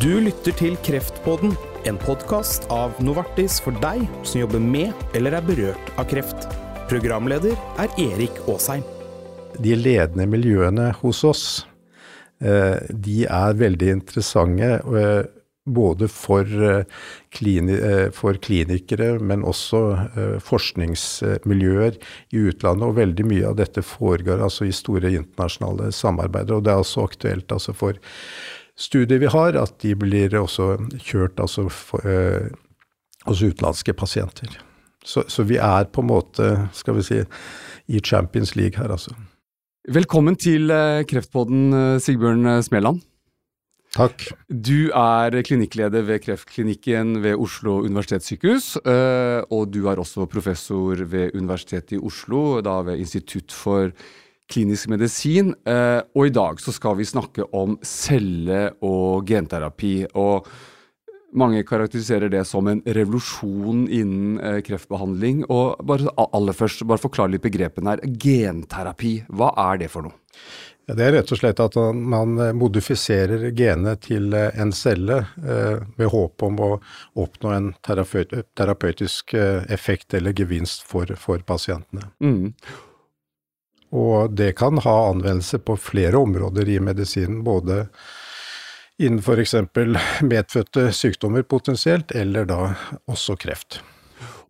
Du lytter til Kreftpodden, en podkast av Novartis for deg som jobber med eller er berørt av kreft. Programleder er Erik Aasheim. De ledende miljøene hos oss, eh, de er veldig interessante. eh, Både for, eh, for klinikere, men også forskningsmiljøer i utlandet. Og veldig mye av dette foregår altså i store internasjonale samarbeider. Og det er også aktuelt altså for studier vi har, at de blir også kjørt altså for, eh, hos utenlandske pasienter. Så, så, vi er på en måte, skal vi si, i Champions League her, altså. Velkommen til Kreftpodden, Sigbjørn Smeland. Takk. Du er klinikkleder ved Kreftklinikken ved Oslo universitetssykehus. Og du er også professor ved Universitetet i Oslo, da ved Institutt for klinisk medisin. Og i dag så skal vi snakke om celle- og genterapi. og mange karakteriserer det som en revolusjon innen kreftbehandling. og bare aller først, bare forklar litt begrepen her. Genterapi, hva er det for noe? Ja, det er rett og slett at man modifiserer genet til en celle eh, med håp om å oppnå en terapeutisk effekt eller gevinst for, for pasientene. Mm. Og det kan ha anvendelse på flere områder i medisinen, både innen f.eks. medfødte sykdommer potensielt, eller da også kreft.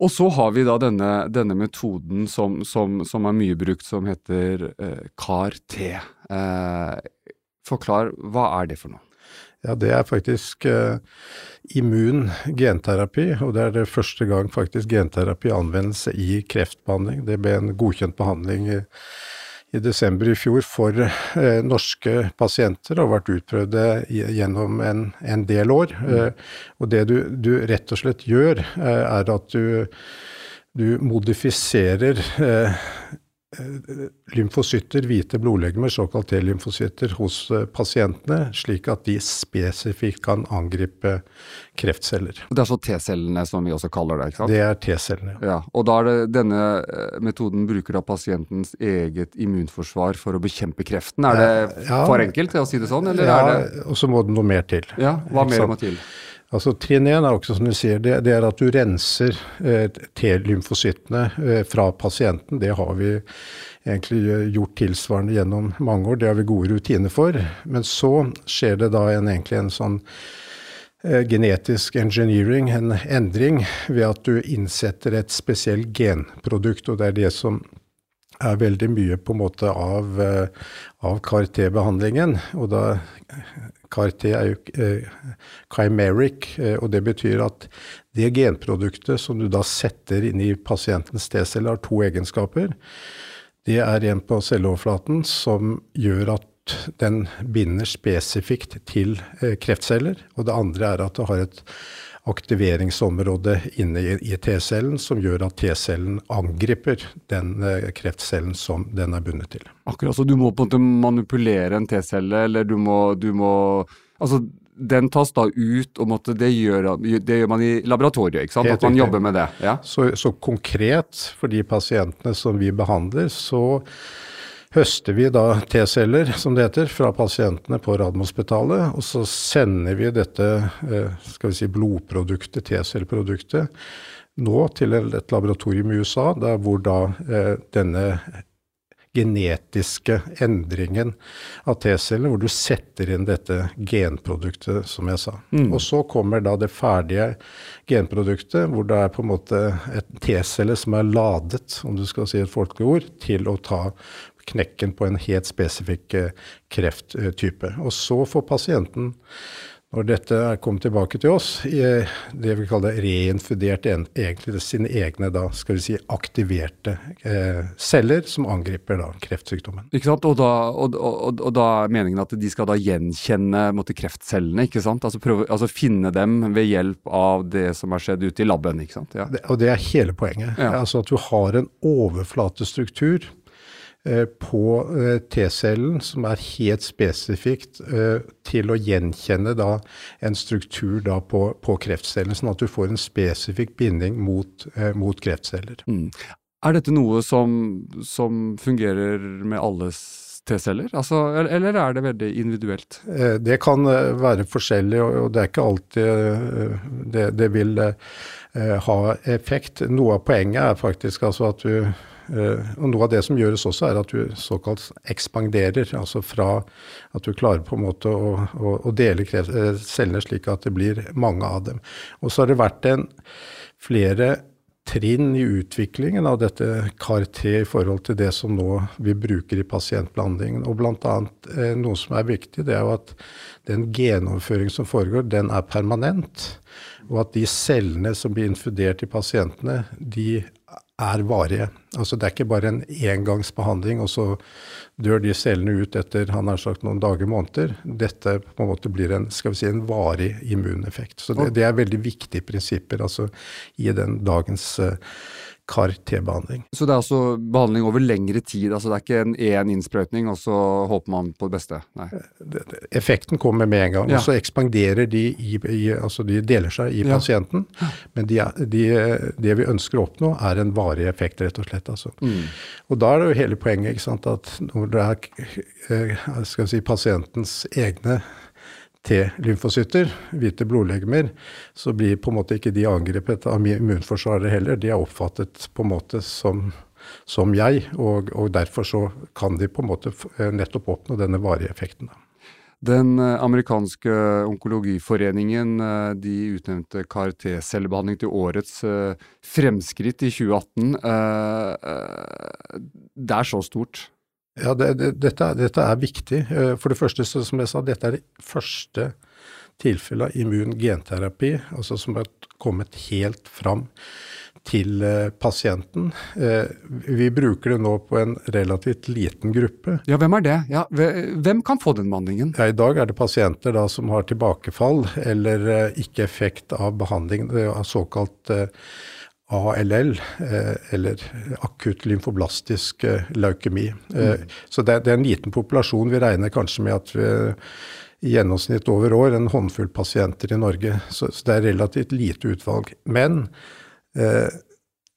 Og så har vi da denne, denne metoden som, som, som, er mye brukt, som heter eh, CAR-T. Eh, forklar, hva er det for noe? Ja, det er faktisk eh, immun genterapi, og det er det første gang faktisk genterapi anvendes i kreftbehandling. Det ble en godkjent behandling i, i desember i fjor for eh, norske pasienter og har vært utprøvd gjennom en, en, del år. Mm. Eh, og det du, du, rett og slett gjør, eh, er at du, du modifiserer lymfocytter, hvite blodlegemer, såkalt T-lymfocytter, hos pasientene, slik at de spesifikt kan angripe kreftceller. Det er så T-cellene som vi også kaller det? ikke sant? Det er T-cellene. Ja, og da er det denne metoden bruker da pasientens eget immunforsvar for å bekjempe kreften. Er det ja, for enkelt å si det sånn, eller ja, er det og så må det noe mer til. Ja, Hva mer må til? Altså Trinn 1 er også som du sier, det, det er at du renser eh, T-lymfocyttene eh, fra pasienten. Det har vi egentlig gjort tilsvarende gjennom mange år, det har vi gode rutiner for. Men så skjer det da en, egentlig en sånn eh, genetisk engineering, en endring, ved at du innsetter et spesielt genprodukt. Og det er det som er veldig mye på en måte av, av CAR-T-behandlingen. Og da CAR-T er jo eh, chimeric, eh, og det betyr at det genproduktet som du da setter inn i pasientens T-celler, har to egenskaper. Det er en på celleoverflaten som gjør at den binder spesifikt til eh, kreftceller, og det andre er at det har et aktiveringsområde inne i T-cellen som gjør at T-cellen angriper den kreftcellen som den er bundet til. Akkurat, så Du må på en måte manipulere en T-celle, eller du må, du må Altså, den tas da ut, og måtte, det, gjør, det, gjør, man i laboratoriet, ikke sant? Helt at man jobber med det? Ja? Så, så konkret for de pasientene som vi behandler, så høster vi da T-celler, som det heter, fra pasientene på Radiumhospitalet. Og så sender vi dette skal vi si, blodproduktet, T-celleproduktet, nå til et laboratorium i USA, der hvor da denne genetiske endringen av T-cellene, hvor du setter inn dette genproduktet, som jeg sa. Mm. Og så kommer da det ferdige genproduktet, hvor det er på en måte et T-celle som er ladet, om du skal si et folkelig ord, til å ta knekken på en helt spesifikk krefttype. Og så får pasienten når dette er kommet tilbake til oss, det vi kaller reinfudert egentlig sine egne da, skal vi si, aktiverte eh, celler som angriper da kreftsykdommen. Ikke sant, og da, og, og, og da, er meningen at de skal da gjenkjenne måtte, kreftcellene, ikke sant? Altså, prøve, altså finne dem ved hjelp av det som har skjedd ute i laben, ikke sant? Ja. Det, og det er hele poenget. Ja. Altså at du har en overflatestruktur på T-cellen, som er helt spesifikt til å gjenkjenne da en struktur da på, på kreftcellen, sånn at du får en spesifikk binding mot, mot kreftceller. Mm. Er dette noe som, som fungerer med alles T-celler? Altså, eller er det veldig individuelt? Eh, det kan eh, være forskjellig, og det er ikke alltid det, det vil ha effekt. Noe av poenget er faktisk altså at du og Noe av det som gjøres også, er at du såkalt ekspanderer. Altså fra at du klarer på en måte å, å, å dele cellene slik at det blir mange av dem. Og så har det vært en flere trinn i utviklingen av dette CAR-T i forhold til det som nå vi bruker i pasientbehandlingen. Og bl.a. Eh, noe som er viktig, det er jo at den genoverføringen som foregår, den er permanent. Og at de cellene som blir infudert i pasientene, de er varige. Altså Det er ikke bare en engangsbehandling, og så dør de cellene ut etter han har sagt noen dager, måneder. Dette på en måte blir en, skal vi si, en varig immuneffekt. Så det, det er veldig viktige prinsipper altså, i den dagens uh, CAR-T-behandling. Så det er altså behandling over lengre tid? altså Det er ikke en én innsprøytning, og så håper man på det beste? Nei. Effekten kommer med en gang, ja. og så ekspanderer de i, i, altså de deler seg i ja. pasienten. Men de, de, det vi ønsker å oppnå, er en varig effekt, rett og slett. Altså. Mm. Og da er det jo hele poenget ikke sant, at når det er skal skal si, pasientens egne T-lymfocytter, hvite blodlegemer, så blir på en måte ikke de angrepet av immunforsvaret heller. De er oppfattet på en måte som, som jeg, og, og, derfor så kan de på en måte eh, nettopp oppnå denne varige effekten. Den eh, amerikanske onkologiforeningen eh, de utnevnte CAR-T-cellebehandling til årets fremskritt i 2018. Det er så stort. Ja, det, det, dette, dette, er viktig. Eh, for det første, som jeg sa, dette er det første tilfellet av immun genterapi altså som har kommet helt fram til eh, pasienten. Eh, vi bruker det nå på en relativt liten gruppe. Ja, Hvem er det? Ja, hvem kan få den behandlingen? Ja, I dag er det pasienter da, som har tilbakefall eller ikke effekt av behandling, såkalt ALL, eh, eller akutt lymfoblastisk eh, leukemi. Eh, mm. Så det, er en liten populasjon. Vi regner kanskje med at vi i gjennomsnitt over år en håndfull pasienter i Norge. Så, så det er relativt lite utvalg. Men eh,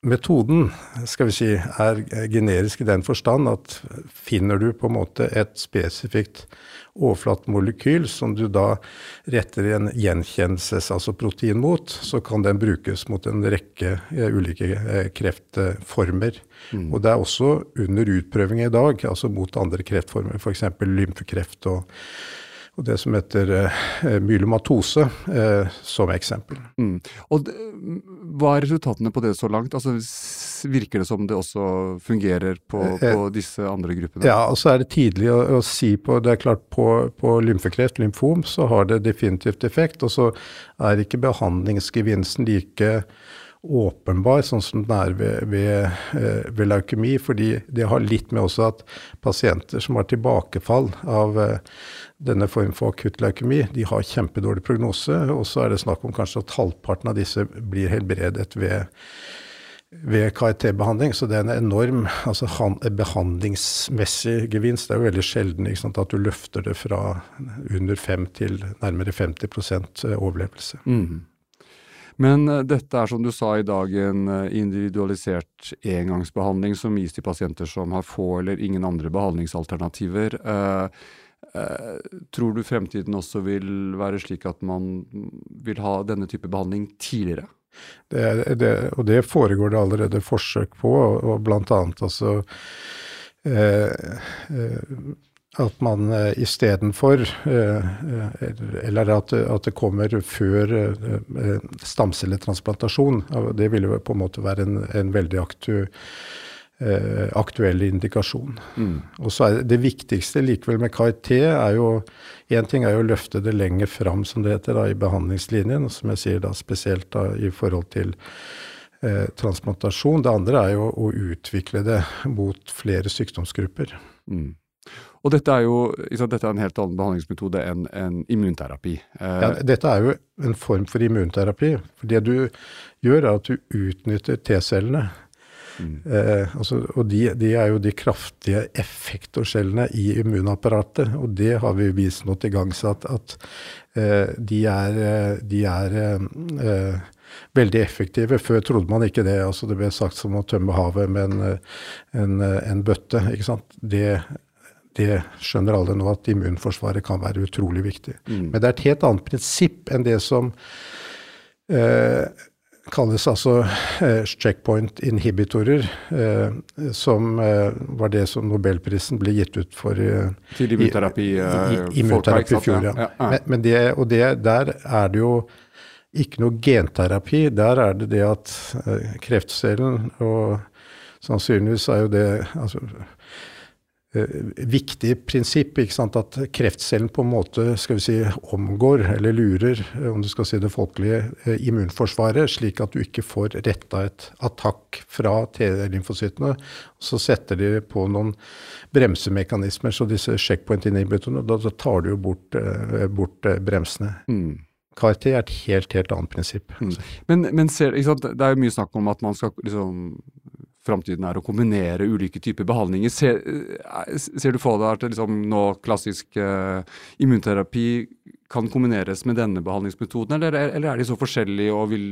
metoden skal vi si, er generisk i den forstand at finner du på en måte et spesifikt overflatemolekyl som du da retter en gjenkjennelses, altså protein mot, så kan den brukes mot en rekke eh, ulike eh, kreftformer. Mm. Og det er også under utprøving i dag, altså mot andre kreftformer, f.eks. lymfekreft og og det som heter eh, myelomatose, eh, som eksempel. Mm. Og Hva er resultatene på det så langt? Altså, virker det som det også fungerer på, eh, på disse andre gruppene? Ja, og så er det tidlig å, å, si på Det er klart på, på lymfekreft, lymfom, så har det definitivt effekt. Og så er ikke behandlingsgevinsten like åpenbar, sånn som den er ved, ved, ved, leukemi. Fordi det har litt med også at pasienter som har tilbakefall av denne form for akutt leukemi, de har kjempedårlig prognose. Og så er det snakk om kanskje at halvparten av disse blir helbredet ved, ved KRT-behandling. Så det er en enorm altså behandlingsmessig gevinst. Det er jo veldig sjelden sant, at du løfter det fra under 5 til nærmere 50 eh, overlevelse. Mm. Men uh, dette er som du sa i dag en uh, individualisert engangsbehandling som gis til pasienter som har få eller ingen andre behandlingsalternativer. Uh, tror du fremtiden også vil være slik at man vil ha denne type behandling tidligere? Det, det, og det foregår det allerede forsøk på, og, og blant annet altså at man eh, istedenfor eh, Eller at, at, det kommer før eh, stamcelletransplantasjon. Det ville på en måte være en, en veldig aktu, uh, aktuell indikasjon. Mm. Og så er det viktigste likevel med KIT er jo Én ting er jo å løfte det lenger fram, som det heter, da, i behandlingslinjen. Som jeg sier da spesielt da i forhold til transplantasjon. Det andre er jo å utvikle det mot flere sykdomsgrupper. Mm. Og dette er jo dette er en helt annen behandlingsmetode enn en immunterapi. Eh, ja, dette er jo en form for immunterapi. For det du gjør, er at du utnytter T-cellene. Mm. Eh, altså, og de, de, er jo de kraftige effektorskjellene i immunapparatet. Og det har vi vist nå til gangs at, at eh, de er, eh, de er eh, veldig effektive. Før trodde man ikke det. altså Det ble sagt som å tømme havet med en, en, en bøtte. ikke sant? Det det skjønner alle nå, at immunforsvaret kan være utrolig viktig. Mm. Men det er et helt annet prinsipp enn det som eh, kalles altså eh, checkpoint inhibitorer, eh, som eh, var det som nobelprisen ble gitt ut for Til immunterapi? I, immunterapi i fjor, ja. Men, det, og det, der er det jo ikke noe genterapi. Der er det det at kreftcellen og sannsynligvis er jo det altså, viktig prinsipp. ikke sant, At kreftcellen på en måte skal vi si, omgår, eller lurer, eh, om du skal si det folkelige, eh, immunforsvaret, slik at du ikke får retta et attakk fra T-lymfocyttene. Så setter de på noen bremsemekanismer, så disse checkpoint inhibitorene, da, da tar du jo bort, bort bremsene. Mm. KRT er et helt helt annet prinsipp. Mm. Men, men ser, det er jo mye snakk om at man skal liksom framtiden er å kombinere ulike typer behandlinger. Ser, eh, ser du for deg at liksom nå klassisk uh, immunterapi kan kombineres med denne behandlingsmetoden, eller, eller, er de så forskjellige og vil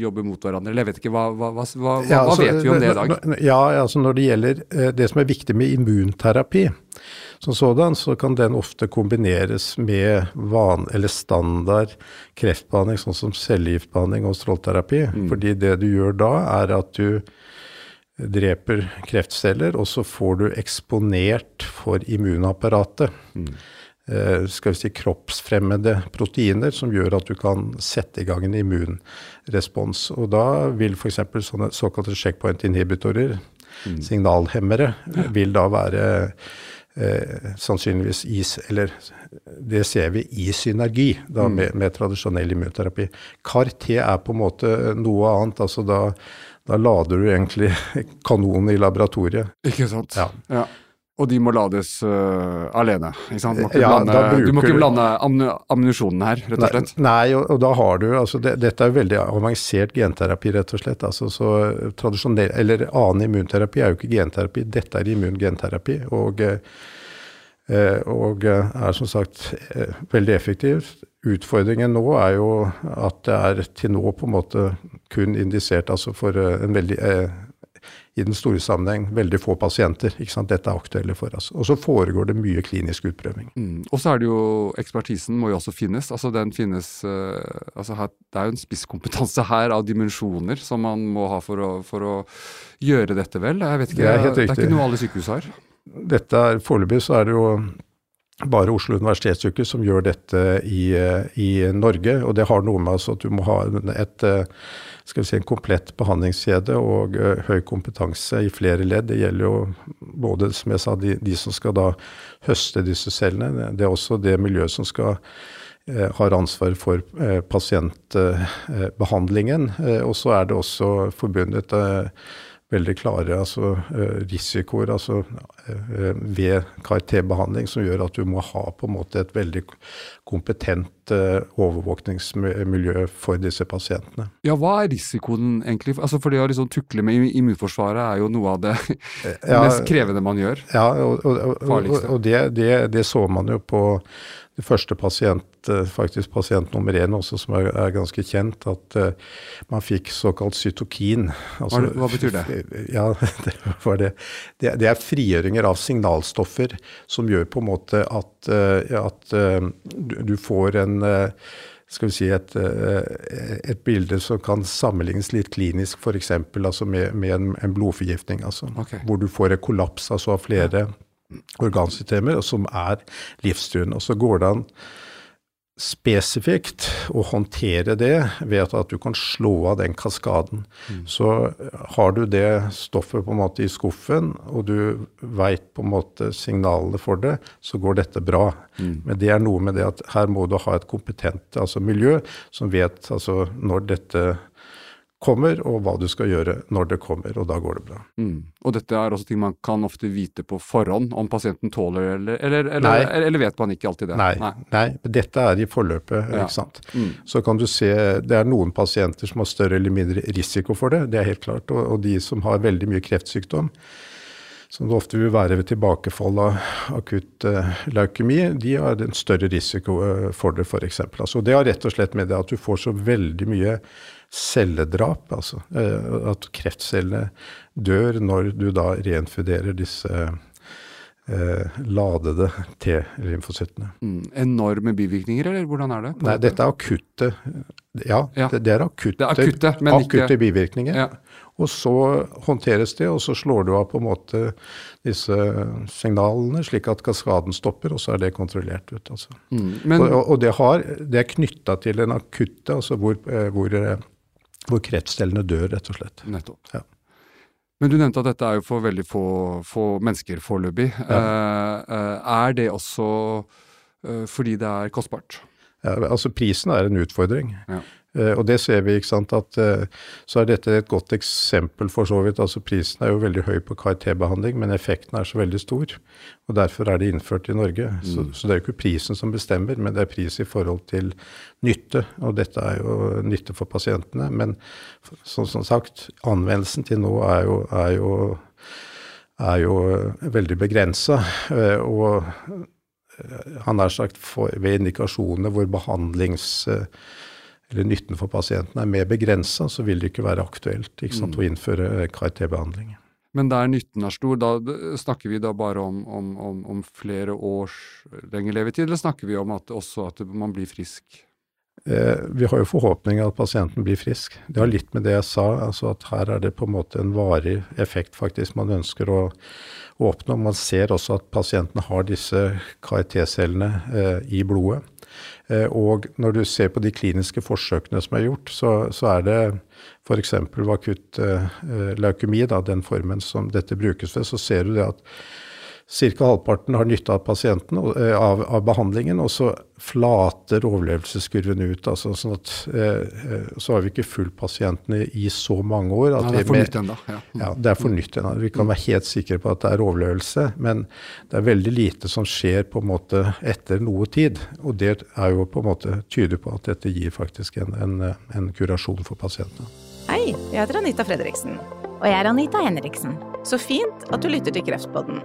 jobbe mot hverandre? Eller jeg vet ikke, Hva, hva, hva, ja, altså, hva vet vi om det i dag? Ja, altså Når det gjelder uh, det som er viktig med immunterapi, som sådan, så kan den ofte kombineres med van, eller standard kreftbehandling, sånn som cellegiftbehandling og strålterapi. Mm. Fordi det du gjør da, er at du dreper kreftceller, og så får du eksponert for immunapparatet. Mm. Eh, skal vi si kroppsfremmede proteiner som gjør at du kan sette i gang en immunrespons. Og da vil f.eks. sånne såkalte checkpoint inhibitorer, mm. signalhemmere, vil da være eh, sannsynligvis i Eller det ser vi i synergi da, mm. med, med tradisjonell immunterapi. CAR-T er på en måte noe annet. altså da da lader du egentlig kanonen i laboratoriet. Ikke sant. Ja. ja. Og de må lades uh, alene. ikke sant? Ja, blande, du må ikke blande ammunisjonen her, rett og slett? Nei, og, og da har du altså det, Dette er veldig avansert genterapi, rett og slett. altså så tradisjonell, Eller annen immunterapi er jo ikke genterapi, dette er immungenterapi. Og, uh, og er som sagt uh, veldig effektivt. Utfordringen nå er jo at det er til nå på en måte kun indisert altså for eh, en veldig eh, i den store sammenheng veldig få pasienter. ikke sant? Dette er aktuelle for oss. Og så foregår det mye klinisk utprøving. Mm. Og så er det jo ekspertisen må jo også finnes. altså den finnes, uh, altså her, Det er jo en spisskompetanse her av dimensjoner som man må ha for å, for å gjøre dette vel. Jeg vet ikke, det er, det er ikke noe alle sykehus har. Dette er Foreløpig så er det jo bare Oslo universitetssykehus som gjør dette i, i, Norge. Og det har noe med altså at du må ha et, vi si, en komplett behandlingskjede og uh, høy kompetanse i flere ledd. Det gjelder jo både som jeg sa, de, de, som skal da høste disse cellene. Det er også det miljøet som skal har ansvar for pasientbehandlingen. og så er det også forbundet veldig klare altså, eh, risikoer altså, eh, ved KRT-behandling som gjør at du må ha på en måte et veldig kompetent eh, overvåkningsmiljø for disse pasientene. Ja, Hva er risikoen egentlig? Altså, for det å liksom tukle med immunforsvaret er jo noe av det ja, mest krevende man gjør. Ja, og, og, og, og det, det, det, så man jo på første pasient, eh, faktisk pasient nummer én også, som er, er ganske kjent, at uh, man fikk såkalt cytokin. Altså, hva, hva, betyr det? Ja, det, det. det, det er frigjøringer av signalstoffer som gjør på en måte at, uh, at uh, du får en skal vi si et, et, bilde som kan sammenlignes litt klinisk, f.eks. Altså med, med en, en blodforgiftning. Altså, okay. Hvor du får en kollaps altså av flere ja organsystemer, og som er livstruende. Og så går det an spesifikt å håndtere det ved at du kan slå av den kaskaden. Mm. Så har du det stoffet på en måte i skuffen, og du veit på en måte signalene for det, så går dette bra. Mm. Men det er noe med det at her må du ha et kompetent altså miljø som vet altså når dette kommer, og hva du skal gjøre når det kommer, og da går det bra. Mm. Og dette er også ting man kan ofte vite på forhånd, om pasienten tåler eller, eller, eller, eller vet man ikke alltid det? Nei, nei. nei dette er i forløpet, ja. ikke sant. Mm. Så kan du se, det er noen pasienter som har større eller mindre risiko for det, det er helt klart, og, og de som har veldig mye kreftsykdom, som det ofte vil være ved tilbakefall av akutt uh, leukemi, de har en større risiko uh, for det, f.eks. Altså, det har rett og slett med det at du får så veldig mye celledrap, altså uh, at kreftcellene dør når du da reinfuderer disse uh, ladede T-lymfocyttene. Mm. Enorme bivirkninger, eller hvordan er det? Nei, dette er akutte Ja, Ja. Det, det er akutte, Det er akutte, men ikke- bivirkninger. Ja. Og så håndteres det, og så slår du av på en måte disse signalene, slik at kaskaden stopper, og så er det kontrollert ut. altså. Mm. Men, og, og det, har, det er knytta til en akutte, altså hvor, eh, hvor, eh, hvor kreftcellene dør, rett og slett. Nettopp. Ja. Men du nevnte at dette er jo for veldig få, få mennesker foreløpig. Eh, eh, er det også fordi det er kostbart? Ja, altså Prisen er en utfordring. Ja. Eh, og det ser vi, ikke sant, at eh, så er dette et godt eksempel for så vidt. altså Prisen er jo veldig høy på KRT-behandling, men effekten er så veldig stor. og Derfor er det innført i Norge. Så, så det er jo ikke prisen som bestemmer, men det er pris i forhold til nytte. Og dette er jo nytte for pasientene. Men som, som sagt, anvendelsen til nå er jo, er jo, er jo veldig begrensa. Og eh, han har sagt for, ved indikasjoner hvor behandlings eller nytten for pasienten er mer begrensa, så vil det ikke være aktuelt ikke sant, å innføre KRT-behandling. Men der nytten er stor, da snakker vi da bare om, om, om, om flere års lengre levetid, eller snakker vi om at også at man blir frisk? Eh, vi har jo forhåpninger at pasienten blir frisk. Det har litt med det jeg sa, altså at her er det på en måte en varig effekt faktisk man ønsker å oppnå. Man ser også at pasienten har disse KRT-cellene eh, i blodet. Eh, og når du ser på de kliniske forsøkene som er gjort, så, så er det f.eks. ved akutt eh, leukemi, da, den formen som dette brukes ved, så ser du det at ca. halvparten har nytte av av, av, behandlingen, og så flater overlevelseskurven ut. Altså, sånn at, eh, så har vi ikke fulgt pasientene i så mange år. Nei, det er for nytt ennå. Ja. ja, det er for nytt ennå. Vi kan være helt sikre på at det er overlevelse, men det er veldig lite som skjer på en måte etter noe tid. Og det er jo på en måte tyder på at dette gir faktisk en, en, en kurasjon for pasientene. Hei, jeg heter Anita Fredriksen. Og jeg er Anita Henriksen. Så fint at du lytter til Kreftpodden.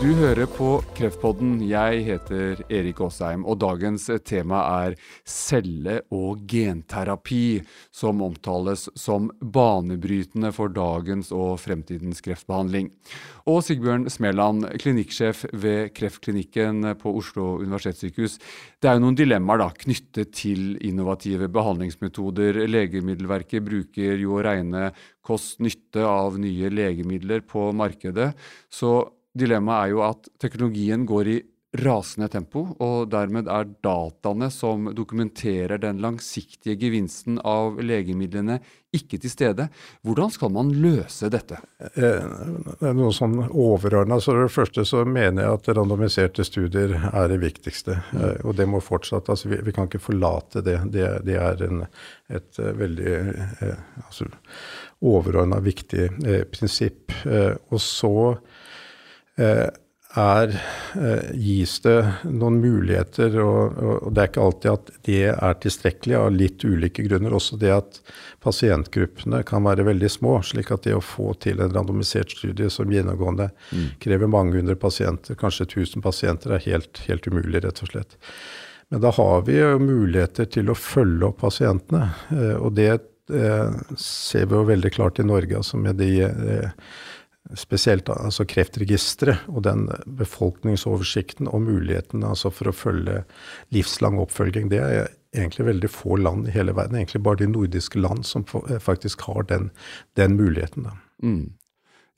Du hører på Kreftpodden. Jeg heter Erik Aasheim, og dagens tema er celle- og genterapi, som omtales som banebrytende for dagens og fremtidens kreftbehandling. Og Sigbjørn Smeland, klinikksjef ved Kreftklinikken på Oslo universitetssykehus. Det er jo noen dilemmaer da, knyttet til innovative behandlingsmetoder. Legemiddelverket bruker jo å regne kost-nytte av nye legemidler på markedet. så Dilemmaet er jo at teknologien går i rasende tempo, og dermed er dataene som dokumenterer den langsiktige gevinsten av legemidlene, ikke til stede. Hvordan skal man løse dette? Det er noe sånn overordna. Så det første så mener jeg at randomiserte studier er det viktigste. Mm. Og det må fortsatt altså vi, vi, kan ikke forlate det. Det, det er en, et veldig eh, altså, overordna viktig eh, prinsipp. Eh, og så er, gis det noen muligheter, og, og, det er ikke alltid at det er tilstrekkelig av litt ulike grunner. Også det at pasientgruppene kan være veldig små, slik at det å få til en randomisert studie som gjennomgående mm. krever mange hundre pasienter, kanskje 1000 pasienter, er helt, helt umulig, rett og slett. Men da har vi jo muligheter til å følge opp pasientene, og det ser vi jo veldig klart i Norge, altså med de spesielt altså kreftregisteret og den befolkningsoversikten og muligheten altså for å følge livslang oppfølging, det er egentlig veldig få land i hele verden. Egentlig bare de nordiske land som faktisk har den, den muligheten. Mm.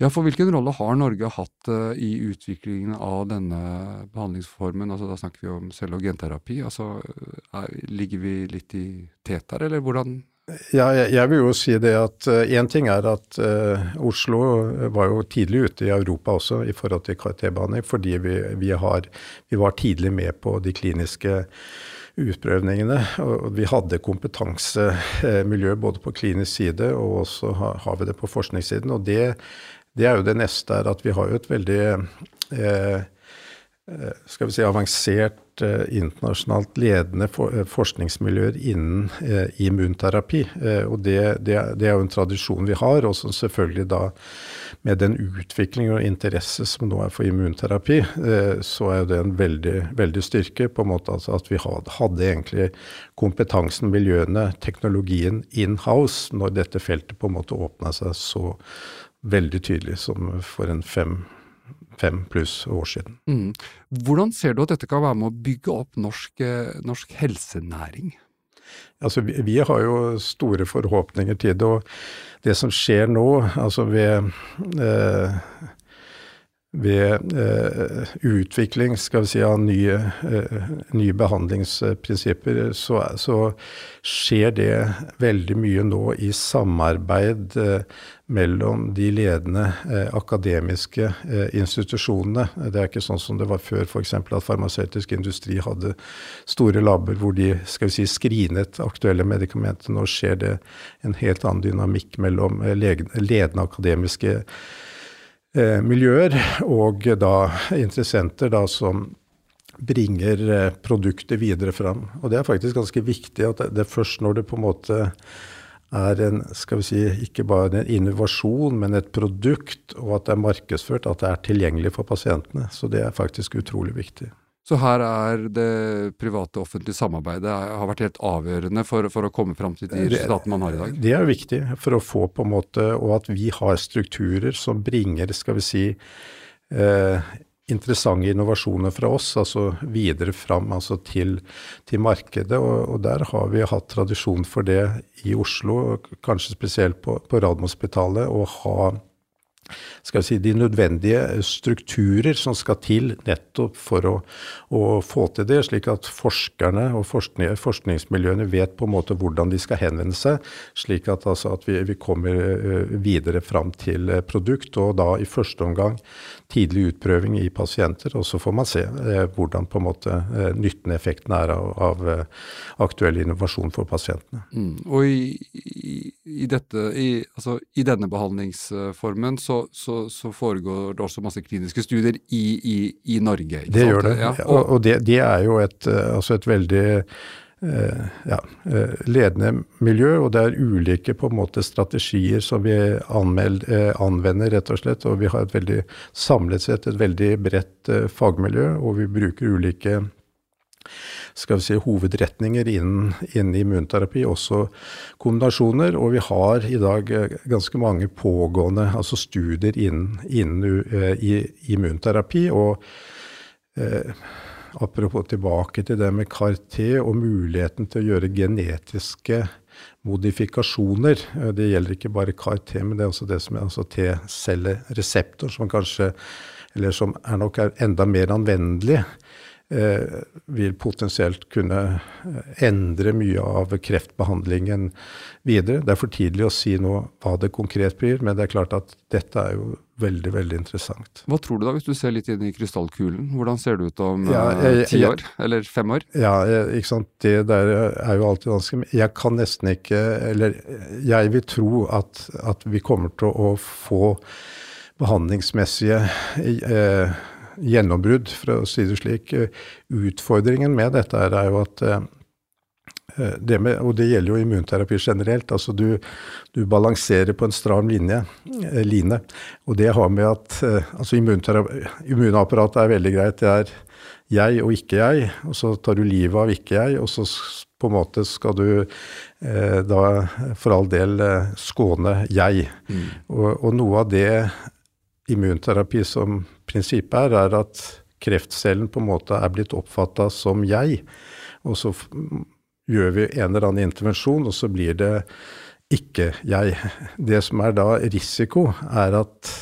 Ja, for Hvilken rolle har Norge hatt uh, i utviklingen av denne behandlingsformen? Altså, da snakker vi om celle- og genterapi. Altså, er, ligger vi litt i tet der, eller hvordan ja, jeg, vil jo si det at én uh, ting er at uh, Oslo var jo tidlig ute i Europa også i forhold til KRT-behandling, fordi vi, vi, har, vi, var tidlig med på de kliniske utprøvningene. Og vi hadde kompetansemiljø både på klinisk side og også har, vi det på forskningssiden. Og det, det, er jo det neste, er at vi har jo et veldig eh, Eh, skal vi si, avansert eh, internasjonalt ledende eh, forskningsmiljøer innen immunterapi. Og det, det, er jo en tradisjon vi har, og som selvfølgelig da med den utvikling og interesse som nå er for immunterapi, så er jo det en veldig, veldig styrke. på en måte altså At vi hadde egentlig kompetansen, miljøene, teknologien in house når dette feltet på en måte åpna seg så veldig tydelig som for en fem fem pluss år siden. Mm. Hvordan ser du at dette kan være med å bygge opp norsk, eh, norsk helsenæring? Altså, vi, vi, har jo store forhåpninger til det, og det som skjer nå, altså ved eh, ved eh, utvikling skal vi si, av nye, eh, nye behandlingsprinsipper, så, så, skjer det veldig mye nå i samarbeid eh, mellom de ledende eh, akademiske eh, institusjonene. Det er ikke sånn som det var før, f.eks. at farmasøytisk industri hadde store labber hvor de skal vi si, skrinet aktuelle medikamenter. Nå skjer det en helt annen dynamikk mellom eh, ledende akademiske Eh, miljøer, og da interessenter da som bringer eh, produktet videre fram. Og det er faktisk ganske viktig at det er først når det på en måte er en, skal vi si, ikke bare en innovasjon, men et produkt, og at det er markedsført, at det er tilgjengelig for pasientene. Så det er faktisk utrolig viktig. Så her er det private-offentlige samarbeidet har vært helt avgjørende for, for, å komme fram til de resultatene man har i dag? Det er viktig for å få på en måte, og at vi har strukturer som bringer, skal vi si, eh, interessante innovasjoner fra oss, altså videre fram altså til, til markedet. Og, og, der har vi hatt tradisjon for det i Oslo, kanskje spesielt på, på Radiumhospitalet, å ha skal si, de nødvendige strukturer som skal til nettopp for å, å få til det, slik at forskerne og forskning, forskningsmiljøene vet på en måte hvordan de skal henvende seg, slik at, altså, at vi, vi, kommer eh, videre fram til eh, produkt, og da i første omgang tidlig utprøving i pasienter, og så får man se eh, hvordan på en måte eh, nytten effekten er av, av eh, aktuell innovasjon for pasientene. Mm. Og i, i, dette, i, altså, i, denne behandlingsformen så, så, så, foregår det også masse kliniske studier i, Norge? det gjør det, ja, og, og det, det, er jo et, altså et veldig ja, eh, ledende miljø, og det er ulike på en måte strategier som vi anmeld, eh, anvender, rett og slett. Og vi har et veldig samlet sett et veldig bredt fagmiljø, og vi bruker ulike skal vi si, hovedretninger innen, innen immunterapi, også kombinasjoner. Og vi har i dag ganske mange pågående altså studier innen, innen i, immunterapi. og uh, apropos tilbake til det med CAR-T og muligheten til å gjøre genetiske modifikasjoner. Eh, det gjelder ikke bare CAR-T, men det er også det som er altså T-cellereseptor, som kanskje, eller som er nok er enda mer anvendelig vil potensielt kunne eh, endre mye av kreftbehandlingen videre. Det er for tidlig å si nå hva det konkret blir, men det er klart at dette er jo veldig veldig interessant. Hva tror du da, hvis du ser litt inn i krystallkulen? Hvordan ser det ut om ja, jeg, ti år, eller fem år? Ja, ikke sant. Det der er jo alltid vanskelig. Jeg kan nesten ikke Eller jeg vil tro at, at vi kommer til å få behandlingsmessige eh, gjennombrudd, for å si det slik. Utfordringen med dette er jo at eh, det med, og det gjelder jo immunterapi generelt. altså Du, du balanserer på en stram linje, eh, line. Og det har med at eh, altså Immunapparatet er veldig greit. Det er jeg og ikke jeg. Og så tar du livet av ikke jeg, og så på en måte skal du eh, da for all del skåne jeg. Mm. Og, og, noe av det immunterapi som prinsippet er, er at kreftcellen på en måte er blitt oppfatta som jeg. Og så gjør vi en eller annen intervensjon, og så blir det ikke jeg. Det som er da risiko, er at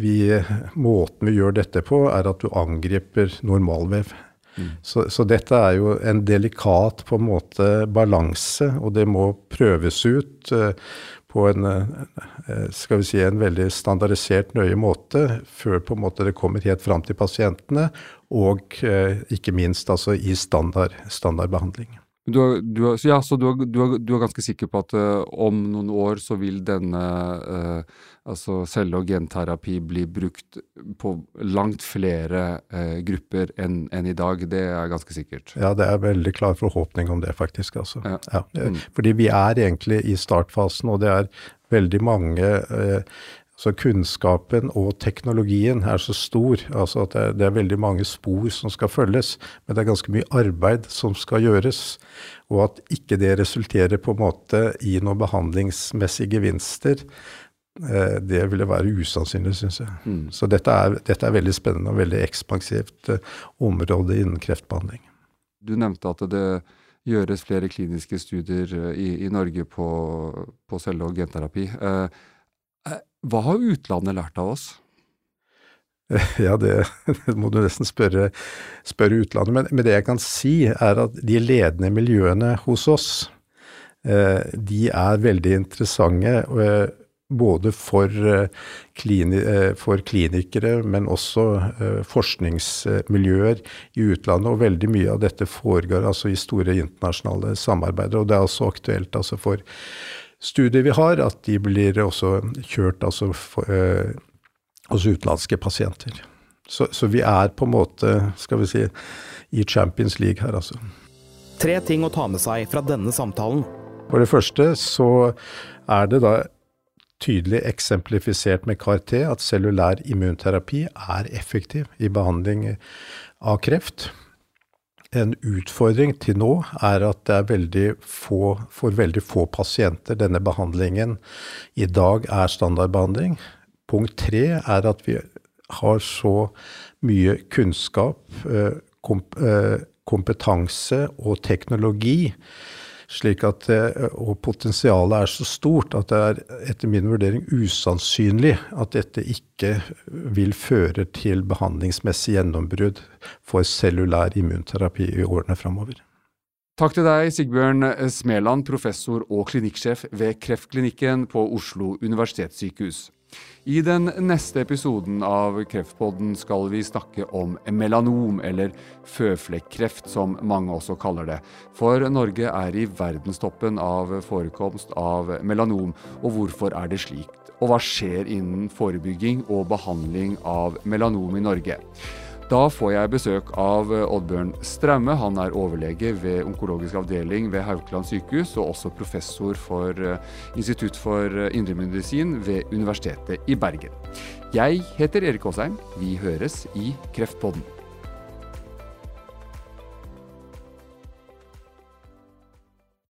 vi, måten vi gjør dette på, er at du angriper normalvev. Mm. Så, så, dette er jo en delikat på en måte balanse, og det må prøves ut. På en, eh, skal vi si, en veldig standardisert, nøye måte før på en måte det kommer helt fram til pasientene, og eh, ikke minst altså i standard, standardbehandling. Du du ja, så du du, er, du ganske sikker på at uh, om noen år så vil denne uh, altså celle- og genterapi bli brukt på langt flere uh, grupper enn en i dag. Det er ganske sikkert. Ja, det er veldig klar forhåpning om det, faktisk. Altså. Ja. Ja. Mm. Fordi vi er egentlig i startfasen, og det er veldig mange så kunnskapen og teknologien er så stor altså at det er, det er, veldig mange spor som skal følges, men det er ganske mye arbeid som skal gjøres. Og at ikke det resulterer på en måte i noen behandlingsmessige gevinster, eh, det ville være usannsynlig, syns jeg. Mm. Så dette er, dette er, veldig spennende og veldig ekspansivt eh, område innen kreftbehandling. Du nevnte at det gjøres flere kliniske studier eh, i, i Norge på, på celle- og genterapi. Eh, hva har utlandet lært av oss? Ja, det, det må du nesten spørre, spørre utlandet. Men, men, det jeg kan si, er at de ledende miljøene hos oss, eh, de er veldig interessante. Eh, både for, eh, klini, for, klinikere, men også forskningsmiljøer i utlandet. Og veldig mye av dette foregår altså i store internasjonale samarbeider. Og det er også aktuelt altså for studier vi har, at de blir også kjørt altså, for, eh, hos utenlandske pasienter. Så, så, vi er på en måte, skal vi si, i Champions League her, altså. Tre ting å ta med seg fra denne samtalen. For det første så er det da tydelig eksemplifisert med KRT at cellulær immunterapi er effektiv i behandling av kreft. En utfordring til nå er at det er veldig få, for veldig få pasienter denne behandlingen i dag er standardbehandling. Punkt tre er at vi har så mye kunnskap, eh, eh, kompetanse og teknologi slik at, og potensialet er så stort at det er etter min vurdering usannsynlig at dette ikke vil føre til behandlingsmessig gjennombrudd for cellulær immunterapi i årene framover. Takk til deg, Sigbjørn Smeland, professor og klinikksjef ved Kreftklinikken på Oslo universitetssykehus. I den neste episoden av Kreftpodden skal vi snakke om melanom, eller føflekkreft som mange også kaller det. For Norge er i verdenstoppen av forekomst av melanom, og hvorfor er det slikt? Og hva skjer innen forebygging og behandling av melanom i Norge? Da får jeg besøk av eh, Oddbjørn Straume. Han er overlege ved onkologisk avdeling ved Haukeland sykehus, og også professor for eh, Institutt for eh, indremedisin ved Universitetet i Bergen. Jeg heter Erik Aasheim. Vi høres i Kreftpodden.